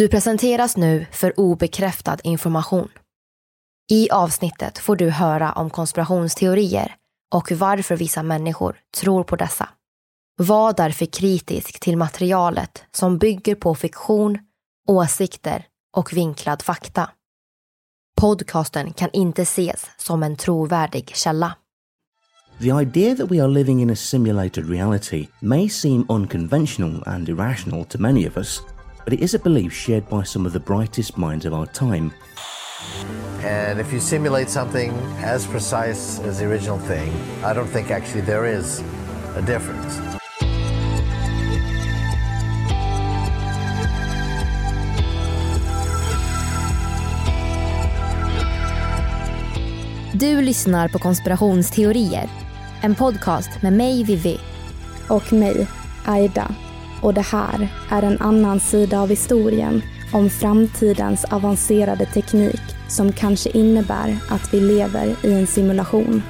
Du presenteras nu för obekräftad information. I avsnittet får du höra om konspirationsteorier och varför vissa människor tror på dessa. Var därför kritisk till materialet som bygger på fiktion, åsikter och vinklad fakta. Podcasten kan inte ses som en trovärdig källa. The idea that we are living in a simulated reality may seem unconventional and irrational to many of us, but it is a belief shared by some of the brightest minds of our time. And if you simulate something as precise as the original thing, I don't think actually there is a difference. Du lyssnar på konspirationsteorier. En podcast med mig, Vivi. Och mig, Aida. Och det här är en annan sida av historien om framtidens avancerade teknik som kanske innebär att vi lever i en simulation.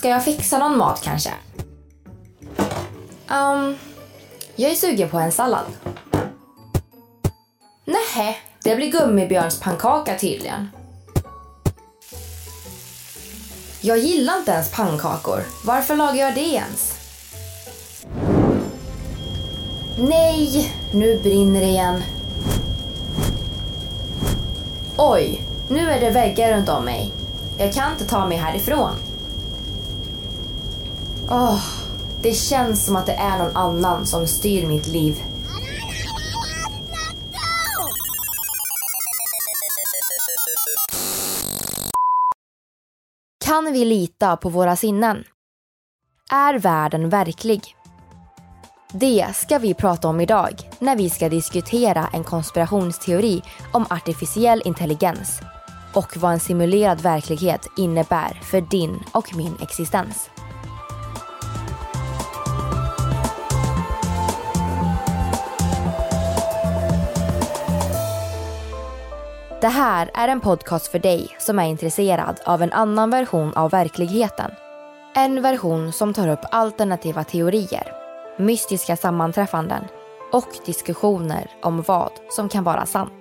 Ska jag fixa någon mat kanske? Um, jag är sugen på en sallad. Nähä, det blir gummibjörnspannkaka tydligen. Jag gillar inte ens pannkakor. Varför lagar jag det ens? Nej, nu brinner det igen. Oj, nu är det väggar runt om mig. Jag kan inte ta mig härifrån. Åh, det känns som att det är någon annan som styr mitt liv. Kan vi lita på våra sinnen? Är världen verklig? Det ska vi prata om idag när vi ska diskutera en konspirationsteori om artificiell intelligens och vad en simulerad verklighet innebär för din och min existens. Det här är en podcast för dig som är intresserad av en annan version av verkligheten. En version som tar upp alternativa teorier, mystiska sammanträffanden och diskussioner om vad som kan vara sant.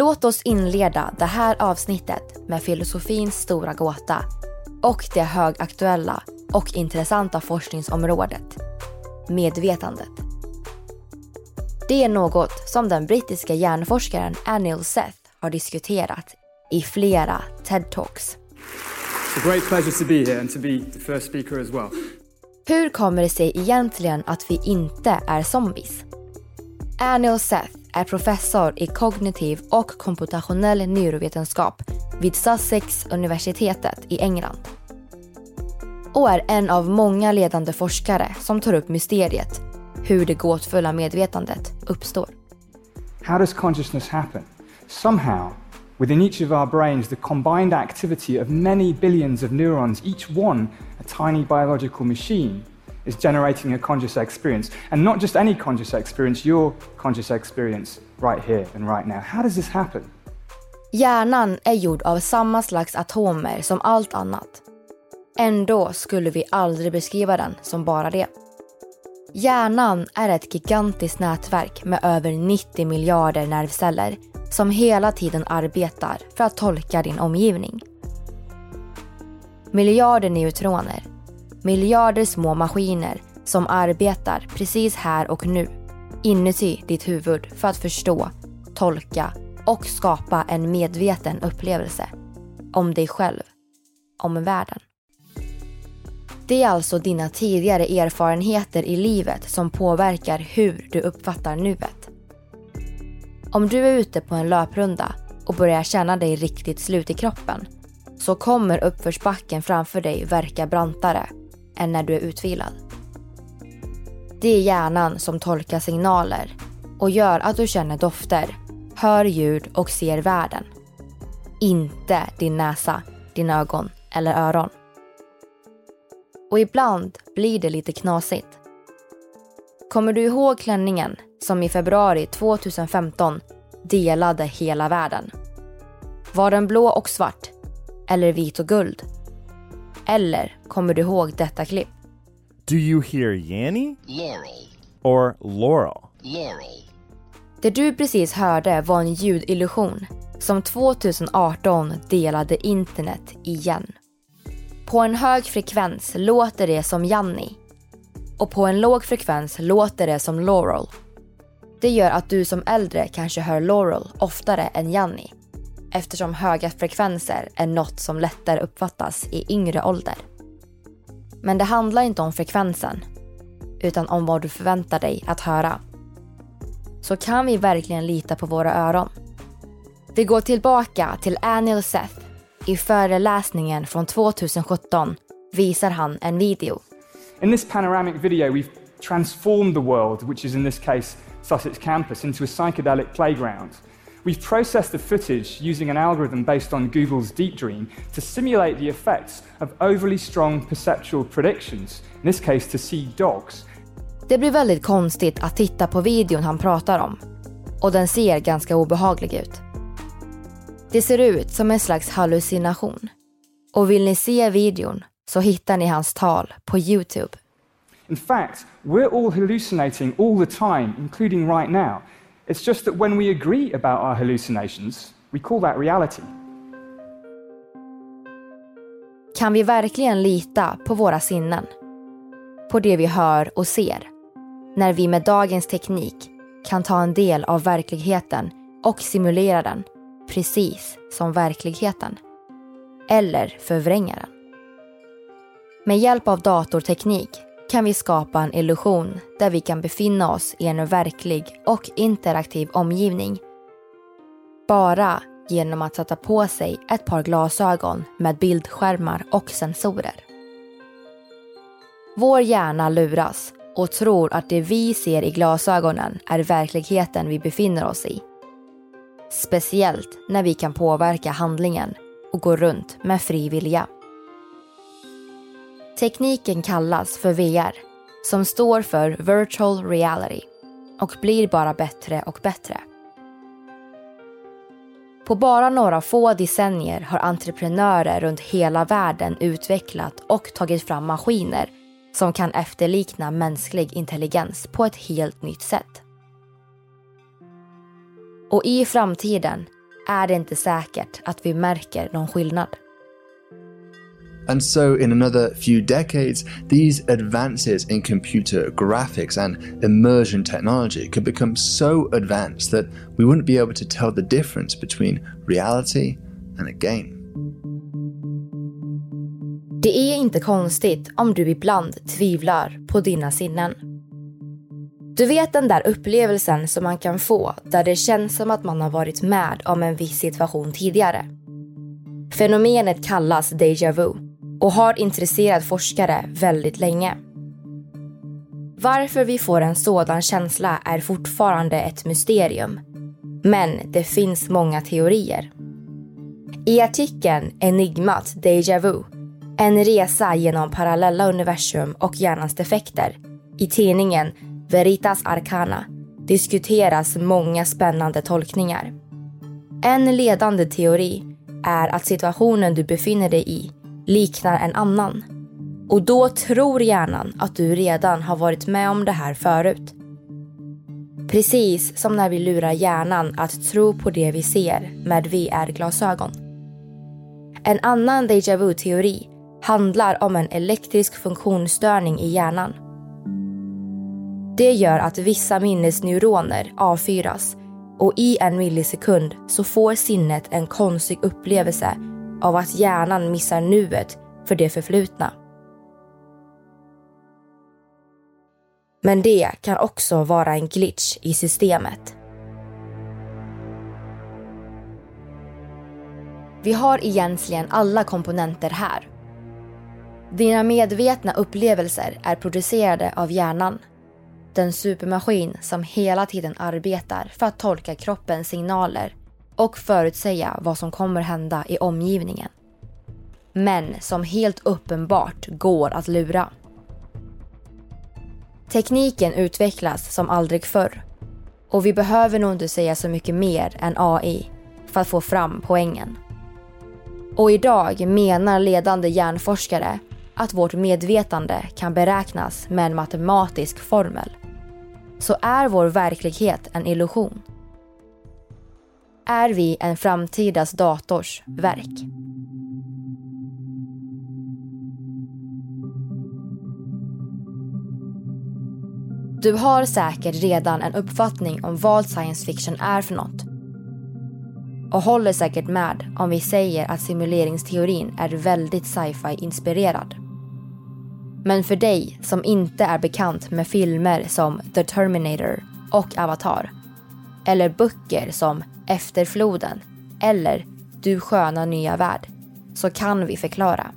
Låt oss inleda det här avsnittet med filosofins stora gåta och det högaktuella och intressanta forskningsområdet, medvetandet. Det är något som den brittiska hjärnforskaren Anil Seth har diskuterat i flera TED-talks. Well. Hur kommer det sig egentligen att vi inte är zombies? Anil Seth är professor i kognitiv och komputationell neurovetenskap vid Sussex-universitetet i England. Och är en av många ledande forskare som tar upp mysteriet hur det gåtfulla medvetandet uppstår. How does consciousness happen? Somehow, within each of our brains, the combined activity of many billions of neurons, each one a tiny biological machine, is generating a conscious experience. And not just any conscious experience, your conscious experience right here and right now. How does this happen? Hjärnan är gjord av samma slags atomer som allt annat. Ändå skulle vi aldrig beskriva den som bara det. Hjärnan är ett gigantiskt nätverk med över 90 miljarder nervceller som hela tiden arbetar för att tolka din omgivning. Miljarder neutroner, miljarder små maskiner som arbetar precis här och nu inuti ditt huvud för att förstå, tolka och skapa en medveten upplevelse om dig själv, om världen. Det är alltså dina tidigare erfarenheter i livet som påverkar hur du uppfattar nuet. Om du är ute på en löprunda och börjar känna dig riktigt slut i kroppen så kommer uppförsbacken framför dig verka brantare än när du är utvilad. Det är hjärnan som tolkar signaler och gör att du känner dofter, hör ljud och ser världen. Inte din näsa, dina ögon eller öron. Och ibland blir det lite knasigt. Kommer du ihåg klänningen som i februari 2015 delade hela världen? Var den blå och svart? Eller vit och guld? Eller kommer du ihåg detta klipp? Do you hear Yanny? Laurel. Or Laurel? Laurel. Det du precis hörde var en ljudillusion som 2018 delade internet igen. På en hög frekvens låter det som Janni och på en låg frekvens låter det som Laurel. Det gör att du som äldre kanske hör Laurel oftare än Janni eftersom höga frekvenser är något som lättare uppfattas i yngre ålder. Men det handlar inte om frekvensen utan om vad du förväntar dig att höra. Så kan vi verkligen lita på våra öron? Vi går tillbaka till Anil Seth. I föreläsningen från 2017 visar han en video. In this panoramic video, we've transformed the world, which is in this case Sussex campus, into a psychedelic playground. We've processed the footage using an algorithm based on Google's Deep Dream to simulate the effects of overly strong perceptual predictions, in this case to see dogs. Det blir väldigt konstigt att titta på videon han pratar om. Och den ser ganska obehaglig ut. Det ser ut som en slags hallucination. Och vill ni se videon så hittar ni hans tal på Youtube. In fact, we're all hallucinating all the time, including right now. It's just that when we agree about our hallucinations, we call that reality. Kan vi verkligen lita på våra sinnen? På det vi hör och ser? När vi med dagens teknik kan ta en del av verkligheten och simulera den precis som verkligheten. Eller förvränga den. Med hjälp av datorteknik kan vi skapa en illusion där vi kan befinna oss i en verklig och interaktiv omgivning. Bara genom att sätta på sig ett par glasögon med bildskärmar och sensorer. Vår hjärna luras och tror att det vi ser i glasögonen är verkligheten vi befinner oss i. Speciellt när vi kan påverka handlingen och gå runt med fri vilja. Tekniken kallas för VR, som står för Virtual Reality och blir bara bättre och bättre. På bara några få decennier har entreprenörer runt hela världen utvecklat och tagit fram maskiner som kan efterlikna mänsklig intelligens på ett helt nytt sätt. Och i framtiden är det inte säkert att vi märker någon skillnad. And so, in another few decades, these advances in computer graphics and immersion technology could become so advanced that we wouldn't be able to tell the difference between reality and a game. Det är inte konstigt om du ibland tvivlar på dina sinnen. Du vet den där upplevelsen som man kan få där det känns som att man har varit med om en viss situation tidigare. Fenomenet kallas déjà vu och har intresserat forskare väldigt länge. Varför vi får en sådan känsla är fortfarande ett mysterium. Men det finns många teorier. I artikeln Enigmat Deja Vu, en resa genom parallella universum och hjärnans defekter i tidningen Veritas Arcana diskuteras många spännande tolkningar. En ledande teori är att situationen du befinner dig i liknar en annan. Och då tror hjärnan att du redan har varit med om det här förut. Precis som när vi lurar hjärnan att tro på det vi ser med VR-glasögon. En annan déjà vu-teori handlar om en elektrisk funktionsstörning i hjärnan. Det gör att vissa minnesneuroner avfyras och i en millisekund så får sinnet en konstig upplevelse av att hjärnan missar nuet för det förflutna. Men det kan också vara en glitch i systemet. Vi har egentligen alla komponenter här. Dina medvetna upplevelser är producerade av hjärnan. Den supermaskin som hela tiden arbetar för att tolka kroppens signaler och förutsäga vad som kommer hända i omgivningen. Men som helt uppenbart går att lura. Tekniken utvecklas som aldrig förr och vi behöver nog inte säga så mycket mer än AI för att få fram poängen. Och idag menar ledande hjärnforskare att vårt medvetande kan beräknas med en matematisk formel. Så är vår verklighet en illusion? Är vi en framtidas dators verk. Du har säkert redan en uppfattning om vad science fiction är för något. Och håller säkert med om vi säger att simuleringsteorin är väldigt sci-fi inspirerad. Men för dig som inte är bekant med filmer som The Terminator och Avatar eller böcker som Efter floden eller Du sköna nya värld så kan vi förklara.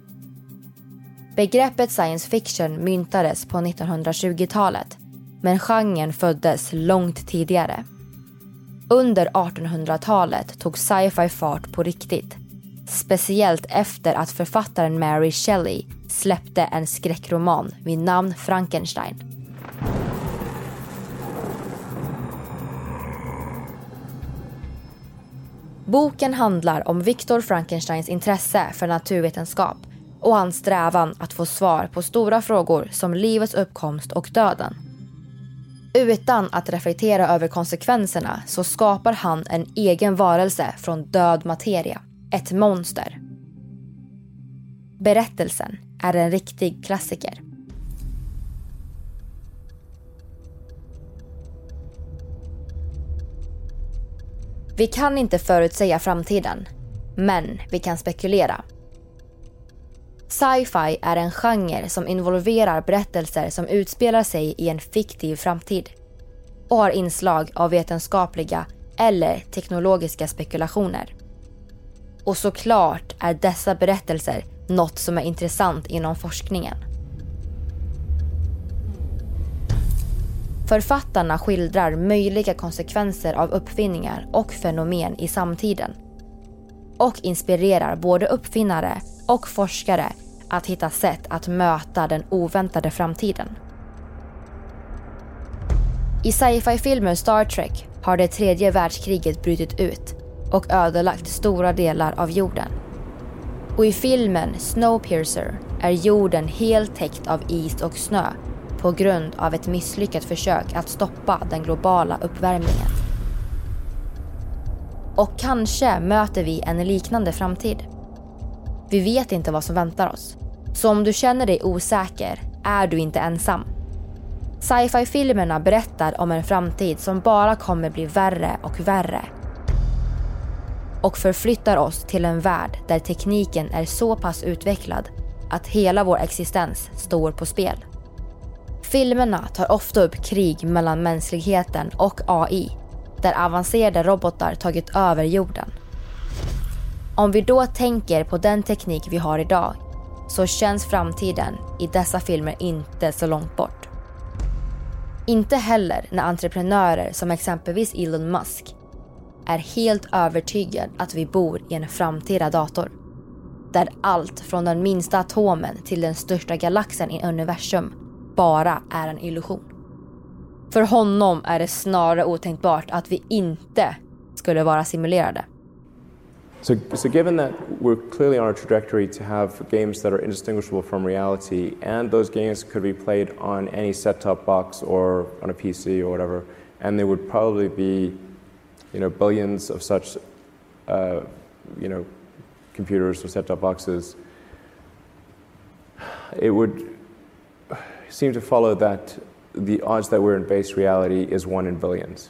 Begreppet science fiction myntades på 1920-talet men genren föddes långt tidigare. Under 1800-talet tog sci-fi fart på riktigt. Speciellt efter att författaren Mary Shelley släppte en skräckroman vid namn Frankenstein. Boken handlar om Victor Frankensteins intresse för naturvetenskap och hans strävan att få svar på stora frågor som livets uppkomst och döden. Utan att reflektera över konsekvenserna så skapar han en egen varelse från död materia, ett monster. Berättelsen är en riktig klassiker. Vi kan inte förutsäga framtiden, men vi kan spekulera. Sci-fi är en genre som involverar berättelser som utspelar sig i en fiktiv framtid och har inslag av vetenskapliga eller teknologiska spekulationer. Och såklart är dessa berättelser något som är intressant inom forskningen. Författarna skildrar möjliga konsekvenser av uppfinningar och fenomen i samtiden. Och inspirerar både uppfinnare och forskare att hitta sätt att möta den oväntade framtiden. I sci-fi-filmen Star Trek har det tredje världskriget brutit ut och ödelagt stora delar av jorden. Och i filmen Snowpiercer är jorden helt täckt av is och snö på grund av ett misslyckat försök att stoppa den globala uppvärmningen. Och kanske möter vi en liknande framtid. Vi vet inte vad som väntar oss. Så om du känner dig osäker är du inte ensam. Sci-fi-filmerna berättar om en framtid som bara kommer bli värre och värre. Och förflyttar oss till en värld där tekniken är så pass utvecklad att hela vår existens står på spel. Filmerna tar ofta upp krig mellan mänskligheten och AI där avancerade robotar tagit över jorden. Om vi då tänker på den teknik vi har idag så känns framtiden i dessa filmer inte så långt bort. Inte heller när entreprenörer som exempelvis Elon Musk är helt övertygad att vi bor i en framtida dator. Där allt från den minsta atomen till den största galaxen i universum bara är en illusion. För honom är det snarare otänkbart att vi inte skulle vara simulerade. So, so given that we're clearly on a trajectory to have games that are indistinguishable from reality, and those games could be played on any set-top box or on a PC or whatever, and there would probably be, you know, billions of such, uh, you know, computers or set-top boxes. It would seem to follow that the odds that we're in base reality is one in billions.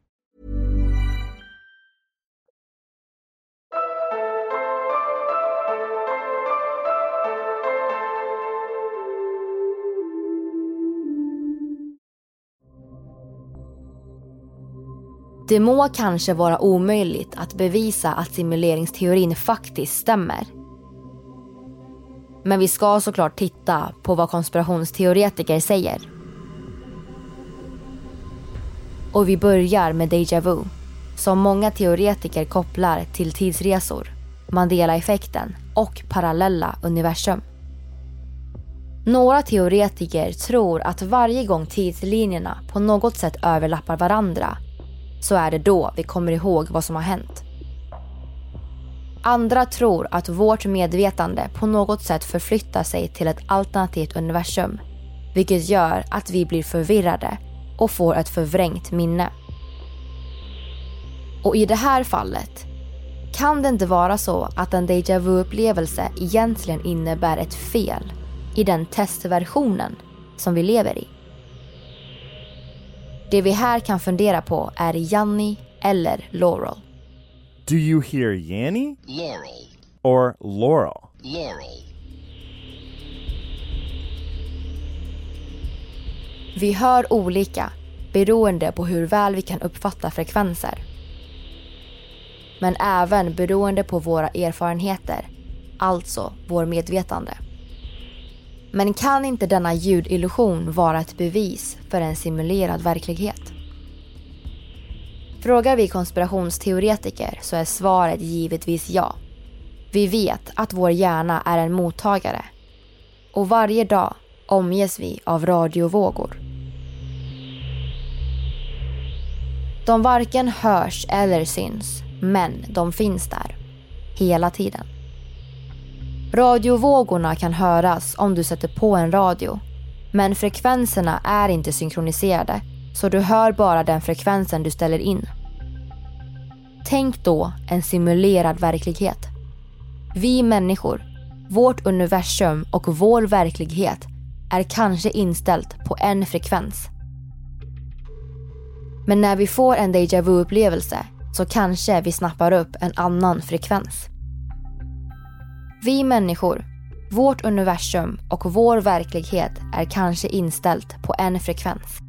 Det må kanske vara omöjligt att bevisa att simuleringsteorin faktiskt stämmer. Men vi ska såklart titta på vad konspirationsteoretiker säger. Och vi börjar med déjà vu, som många teoretiker kopplar till tidsresor, Mandela-effekten och parallella universum. Några teoretiker tror att varje gång tidslinjerna på något sätt överlappar varandra så är det då vi kommer ihåg vad som har hänt. Andra tror att vårt medvetande på något sätt förflyttar sig till ett alternativt universum. Vilket gör att vi blir förvirrade och får ett förvrängt minne. Och i det här fallet kan det inte vara så att en déjà vu-upplevelse egentligen innebär ett fel i den testversionen som vi lever i. Det vi här kan fundera på är Janni eller Laurel. Do you hear Yanny? Laurel. Or Laurel? Laurel. Vi hör olika beroende på hur väl vi kan uppfatta frekvenser. Men även beroende på våra erfarenheter, alltså vår medvetande. Men kan inte denna ljudillusion vara ett bevis för en simulerad verklighet? Frågar vi konspirationsteoretiker så är svaret givetvis ja. Vi vet att vår hjärna är en mottagare. Och varje dag omges vi av radiovågor. De varken hörs eller syns, men de finns där. Hela tiden. Radiovågorna kan höras om du sätter på en radio. Men frekvenserna är inte synkroniserade så du hör bara den frekvensen du ställer in. Tänk då en simulerad verklighet. Vi människor, vårt universum och vår verklighet är kanske inställt på en frekvens. Men när vi får en déjà vu-upplevelse så kanske vi snappar upp en annan frekvens. Vi människor, vårt universum och vår verklighet är kanske inställt på en frekvens.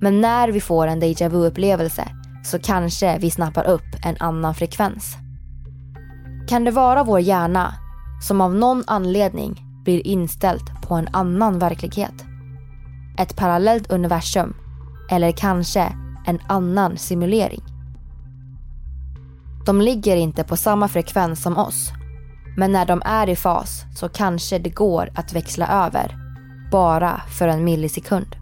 Men när vi får en déjà vu-upplevelse så kanske vi snappar upp en annan frekvens. Kan det vara vår hjärna som av någon anledning blir inställt på en annan verklighet? Ett parallellt universum eller kanske en annan simulering? De ligger inte på samma frekvens som oss men när de är i fas så kanske det går att växla över bara för en millisekund.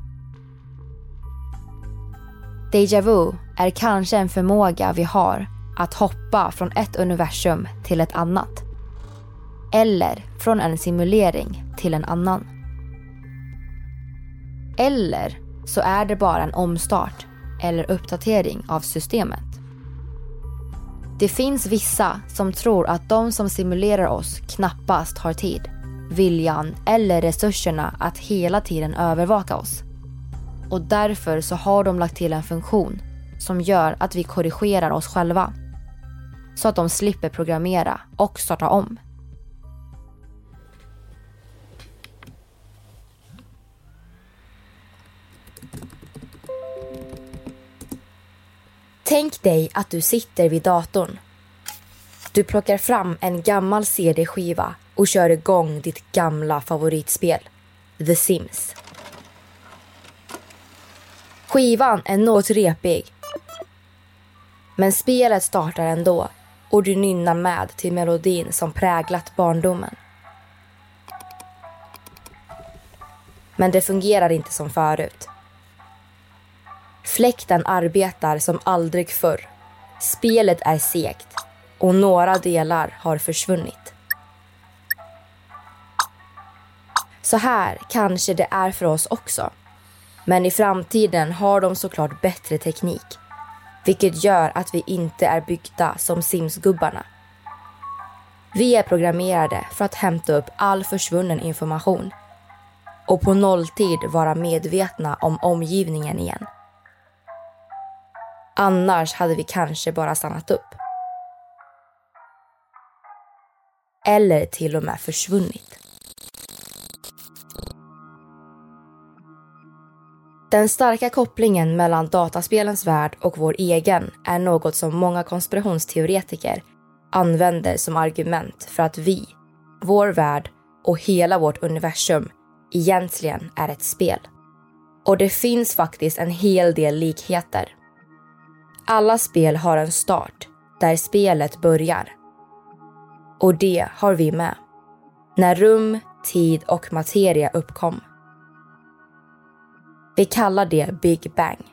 Deja vu är kanske en förmåga vi har att hoppa från ett universum till ett annat. Eller från en simulering till en annan. Eller så är det bara en omstart eller uppdatering av systemet. Det finns vissa som tror att de som simulerar oss knappast har tid, viljan eller resurserna att hela tiden övervaka oss. Och därför så har de lagt till en funktion som gör att vi korrigerar oss själva. Så att de slipper programmera och starta om. Tänk dig att du sitter vid datorn. Du plockar fram en gammal CD-skiva och kör igång ditt gamla favoritspel, The Sims. Skivan är något repig. Men spelet startar ändå och du nynnar med till melodin som präglat barndomen. Men det fungerar inte som förut. Fläkten arbetar som aldrig förr. Spelet är segt och några delar har försvunnit. Så här kanske det är för oss också. Men i framtiden har de såklart bättre teknik. Vilket gör att vi inte är byggda som Sims-gubbarna. Vi är programmerade för att hämta upp all försvunnen information och på nolltid vara medvetna om omgivningen igen. Annars hade vi kanske bara stannat upp. Eller till och med försvunnit. Den starka kopplingen mellan dataspelens värld och vår egen är något som många konspirationsteoretiker använder som argument för att vi, vår värld och hela vårt universum egentligen är ett spel. Och det finns faktiskt en hel del likheter. Alla spel har en start där spelet börjar. Och det har vi med. När rum, tid och materia uppkom. Vi kallar det Big Bang.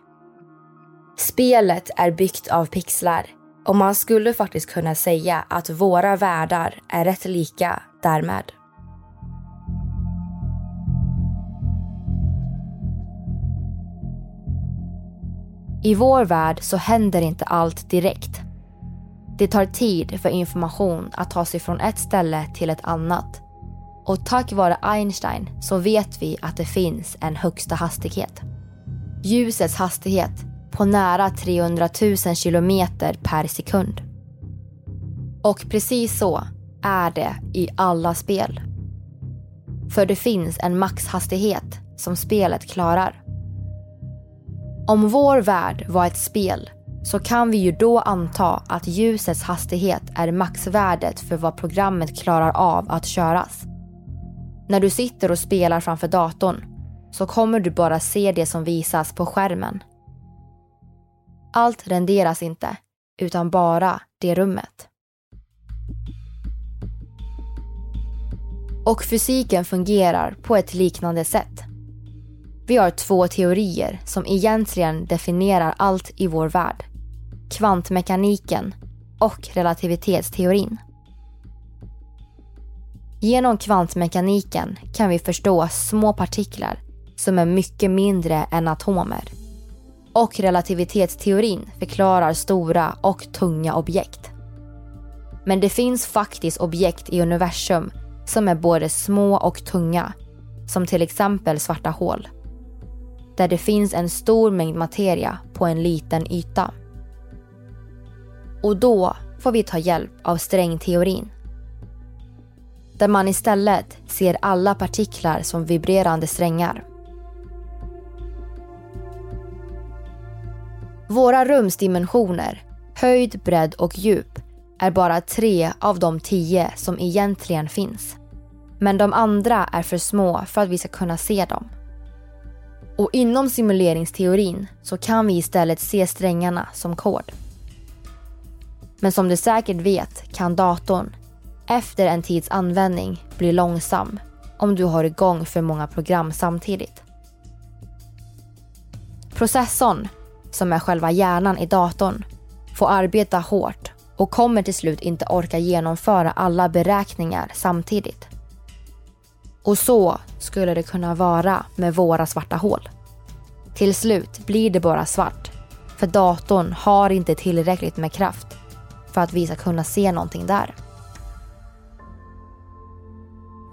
Spelet är byggt av pixlar och man skulle faktiskt kunna säga att våra världar är rätt lika därmed. I vår värld så händer inte allt direkt. Det tar tid för information att ta sig från ett ställe till ett annat. Och tack vare Einstein så vet vi att det finns en högsta hastighet. Ljusets hastighet på nära 300 000 kilometer per sekund. Och precis så är det i alla spel. För det finns en maxhastighet som spelet klarar. Om vår värld var ett spel så kan vi ju då anta att ljusets hastighet är maxvärdet för vad programmet klarar av att köras. När du sitter och spelar framför datorn så kommer du bara se det som visas på skärmen. Allt renderas inte, utan bara det rummet. Och fysiken fungerar på ett liknande sätt. Vi har två teorier som egentligen definierar allt i vår värld. Kvantmekaniken och relativitetsteorin. Genom kvantmekaniken kan vi förstå små partiklar som är mycket mindre än atomer. Och relativitetsteorin förklarar stora och tunga objekt. Men det finns faktiskt objekt i universum som är både små och tunga, som till exempel svarta hål. Där det finns en stor mängd materia på en liten yta. Och då får vi ta hjälp av strängteorin. Där man istället ser alla partiklar som vibrerande strängar. Våra rumsdimensioner, höjd, bredd och djup är bara tre av de tio som egentligen finns. Men de andra är för små för att vi ska kunna se dem. Och inom simuleringsteorin så kan vi istället se strängarna som kod. Men som du säkert vet kan datorn efter en tids användning bli långsam om du har igång för många program samtidigt. Processorn, som är själva hjärnan i datorn, får arbeta hårt och kommer till slut inte orka genomföra alla beräkningar samtidigt. Och så skulle det kunna vara med våra svarta hål. Till slut blir det bara svart, för datorn har inte tillräckligt med kraft för att vi ska kunna se någonting där.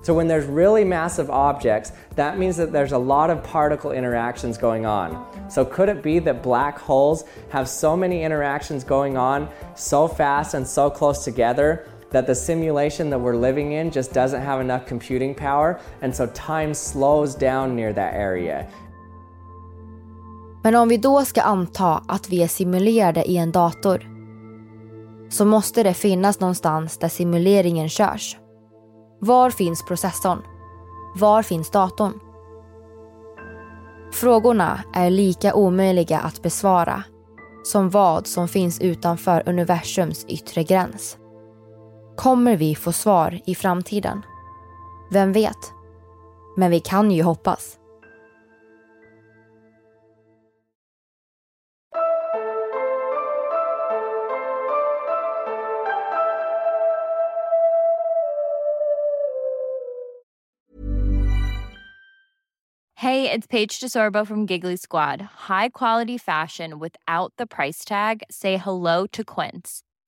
So when there's really massive objects, that means that there's a lot of particle interactions going on. So could it be that black holes have so many interactions going on so fast and so close together that the simulation that we're living in just doesn't have enough computing power and so time slows down near that area. Men om vi då ska anta att vi är simulerade i en dator så måste det finnas någonstans där simuleringen körs. Var finns processorn? Var finns datorn? Frågorna är lika omöjliga att besvara som vad som finns utanför universums yttre gräns. Kommer vi få svar i framtiden? Vem vet? Men vi kan ju hoppas. Hey, it's Paige DeSorbo from Giggly Squad. High quality fashion without the price tag. Say hello to Quince.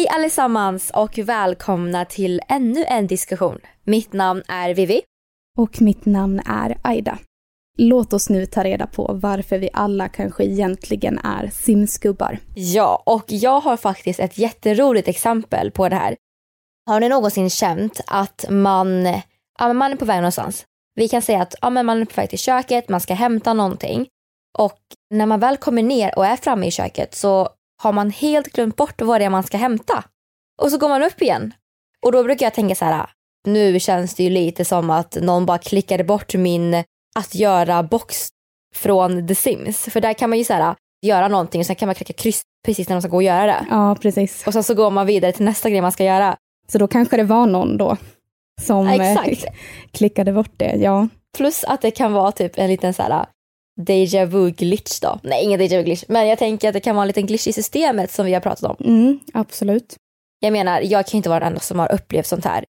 Hej allesammans och välkomna till ännu en diskussion. Mitt namn är Vivi. Och mitt namn är Aida. Låt oss nu ta reda på varför vi alla kanske egentligen är simskubbar. Ja, och jag har faktiskt ett jätteroligt exempel på det här. Har ni någonsin känt att man, ja, man är på väg någonstans? Vi kan säga att ja, men man är på väg till köket, man ska hämta någonting. Och när man väl kommer ner och är framme i köket så har man helt glömt bort vad det är man ska hämta. Och så går man upp igen. Och då brukar jag tänka så här, nu känns det ju lite som att någon bara klickade bort min att göra box från The Sims. För där kan man ju så här, göra någonting och sen kan man klicka kryss precis när de ska gå och göra det. Ja, precis. Och sen så går man vidare till nästa grej man ska göra. Så då kanske det var någon då som Ja, eh, klickade bort det. Ja. Plus att det kan vara typ en liten så här deja vu glitch då. Nej, ingen deja vu glitch, men jag tänker att det kan vara en liten glitch i systemet som vi har pratat om. Mm, absolut. Jag menar, jag kan ju inte vara den enda som har upplevt sånt här.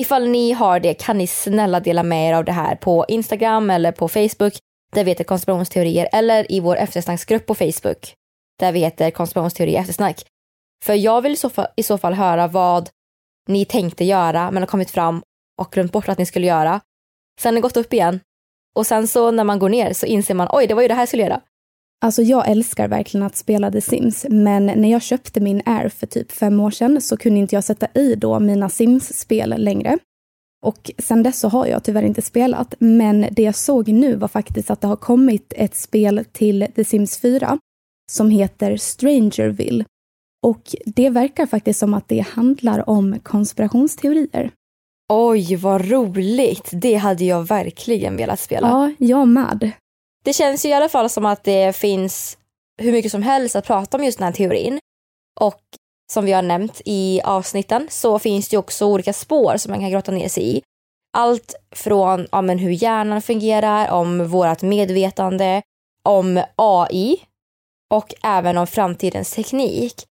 Ifall ni har det kan ni snälla dela med er av det här på Instagram eller på Facebook där vi heter konspirationsteorier eller i vår eftersnacksgrupp på Facebook där vi heter konspirationsteorier eftersnack. För jag vill i så, fall, i så fall höra vad ni tänkte göra men har kommit fram och glömt bort att ni skulle göra. Sen har ni gått upp igen och sen så när man går ner så inser man oj det var ju det här jag skulle göra. Alltså jag älskar verkligen att spela The Sims, men när jag köpte min Air för typ fem år sedan så kunde inte jag sätta i då mina Sims-spel längre. Och sen dess så har jag tyvärr inte spelat, men det jag såg nu var faktiskt att det har kommit ett spel till The Sims 4 som heter Strangerville. Och det verkar faktiskt som att det handlar om konspirationsteorier. Oj vad roligt, det hade jag verkligen velat spela. Ja, jag med. Det känns ju i alla fall som att det finns hur mycket som helst att prata om just den här teorin. Och som vi har nämnt i avsnitten så finns det också olika spår som man kan grotta ner sig i. Allt från ja, men hur hjärnan fungerar, om vårt medvetande, om AI och även om framtidens teknik.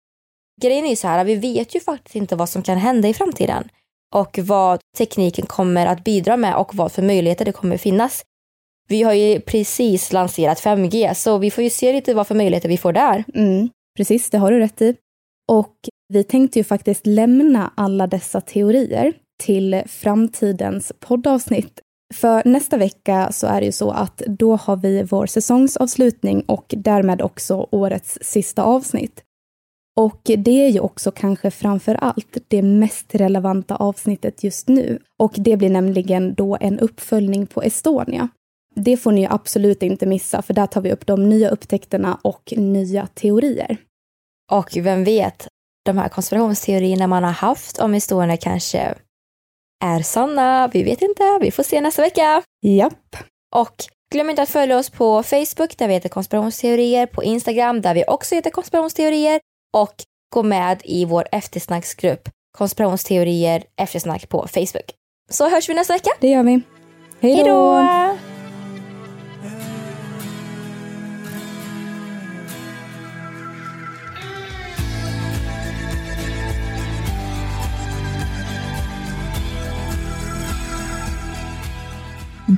Grejen är ju så här, vi vet ju faktiskt inte vad som kan hända i framtiden och vad tekniken kommer att bidra med och vad för möjligheter det kommer finnas. Vi har ju precis lanserat 5G så vi får ju se lite vad för möjligheter vi får där. Mm, precis, det har du rätt i. Och vi tänkte ju faktiskt lämna alla dessa teorier till framtidens poddavsnitt. För nästa vecka så är det ju så att då har vi vår säsongsavslutning och därmed också årets sista avsnitt. Och det är ju också kanske framför allt det mest relevanta avsnittet just nu. Och det blir nämligen då en uppföljning på Estonia. Det får ni ju absolut inte missa, för där tar vi upp de nya upptäckterna och nya teorier. Och vem vet, de här konspirationsteorierna man har haft om Estonia kanske är sanna. Vi vet inte, vi får se nästa vecka. Japp. Och glöm inte att följa oss på Facebook där vi heter konspirationsteorier, på Instagram där vi också heter konspirationsteorier och gå med i vår eftersnacksgrupp konspirationsteorier eftersnack på Facebook. Så hörs vi nästa vecka. Det gör vi. Hej då!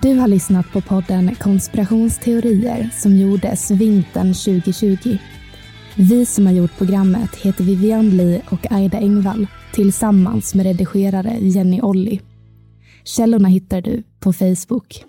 Du har lyssnat på podden Konspirationsteorier som gjordes vintern 2020. Vi som har gjort programmet heter Vivian Lee och Aida Engvall tillsammans med redigerare Jenny Olli. Källorna hittar du på Facebook.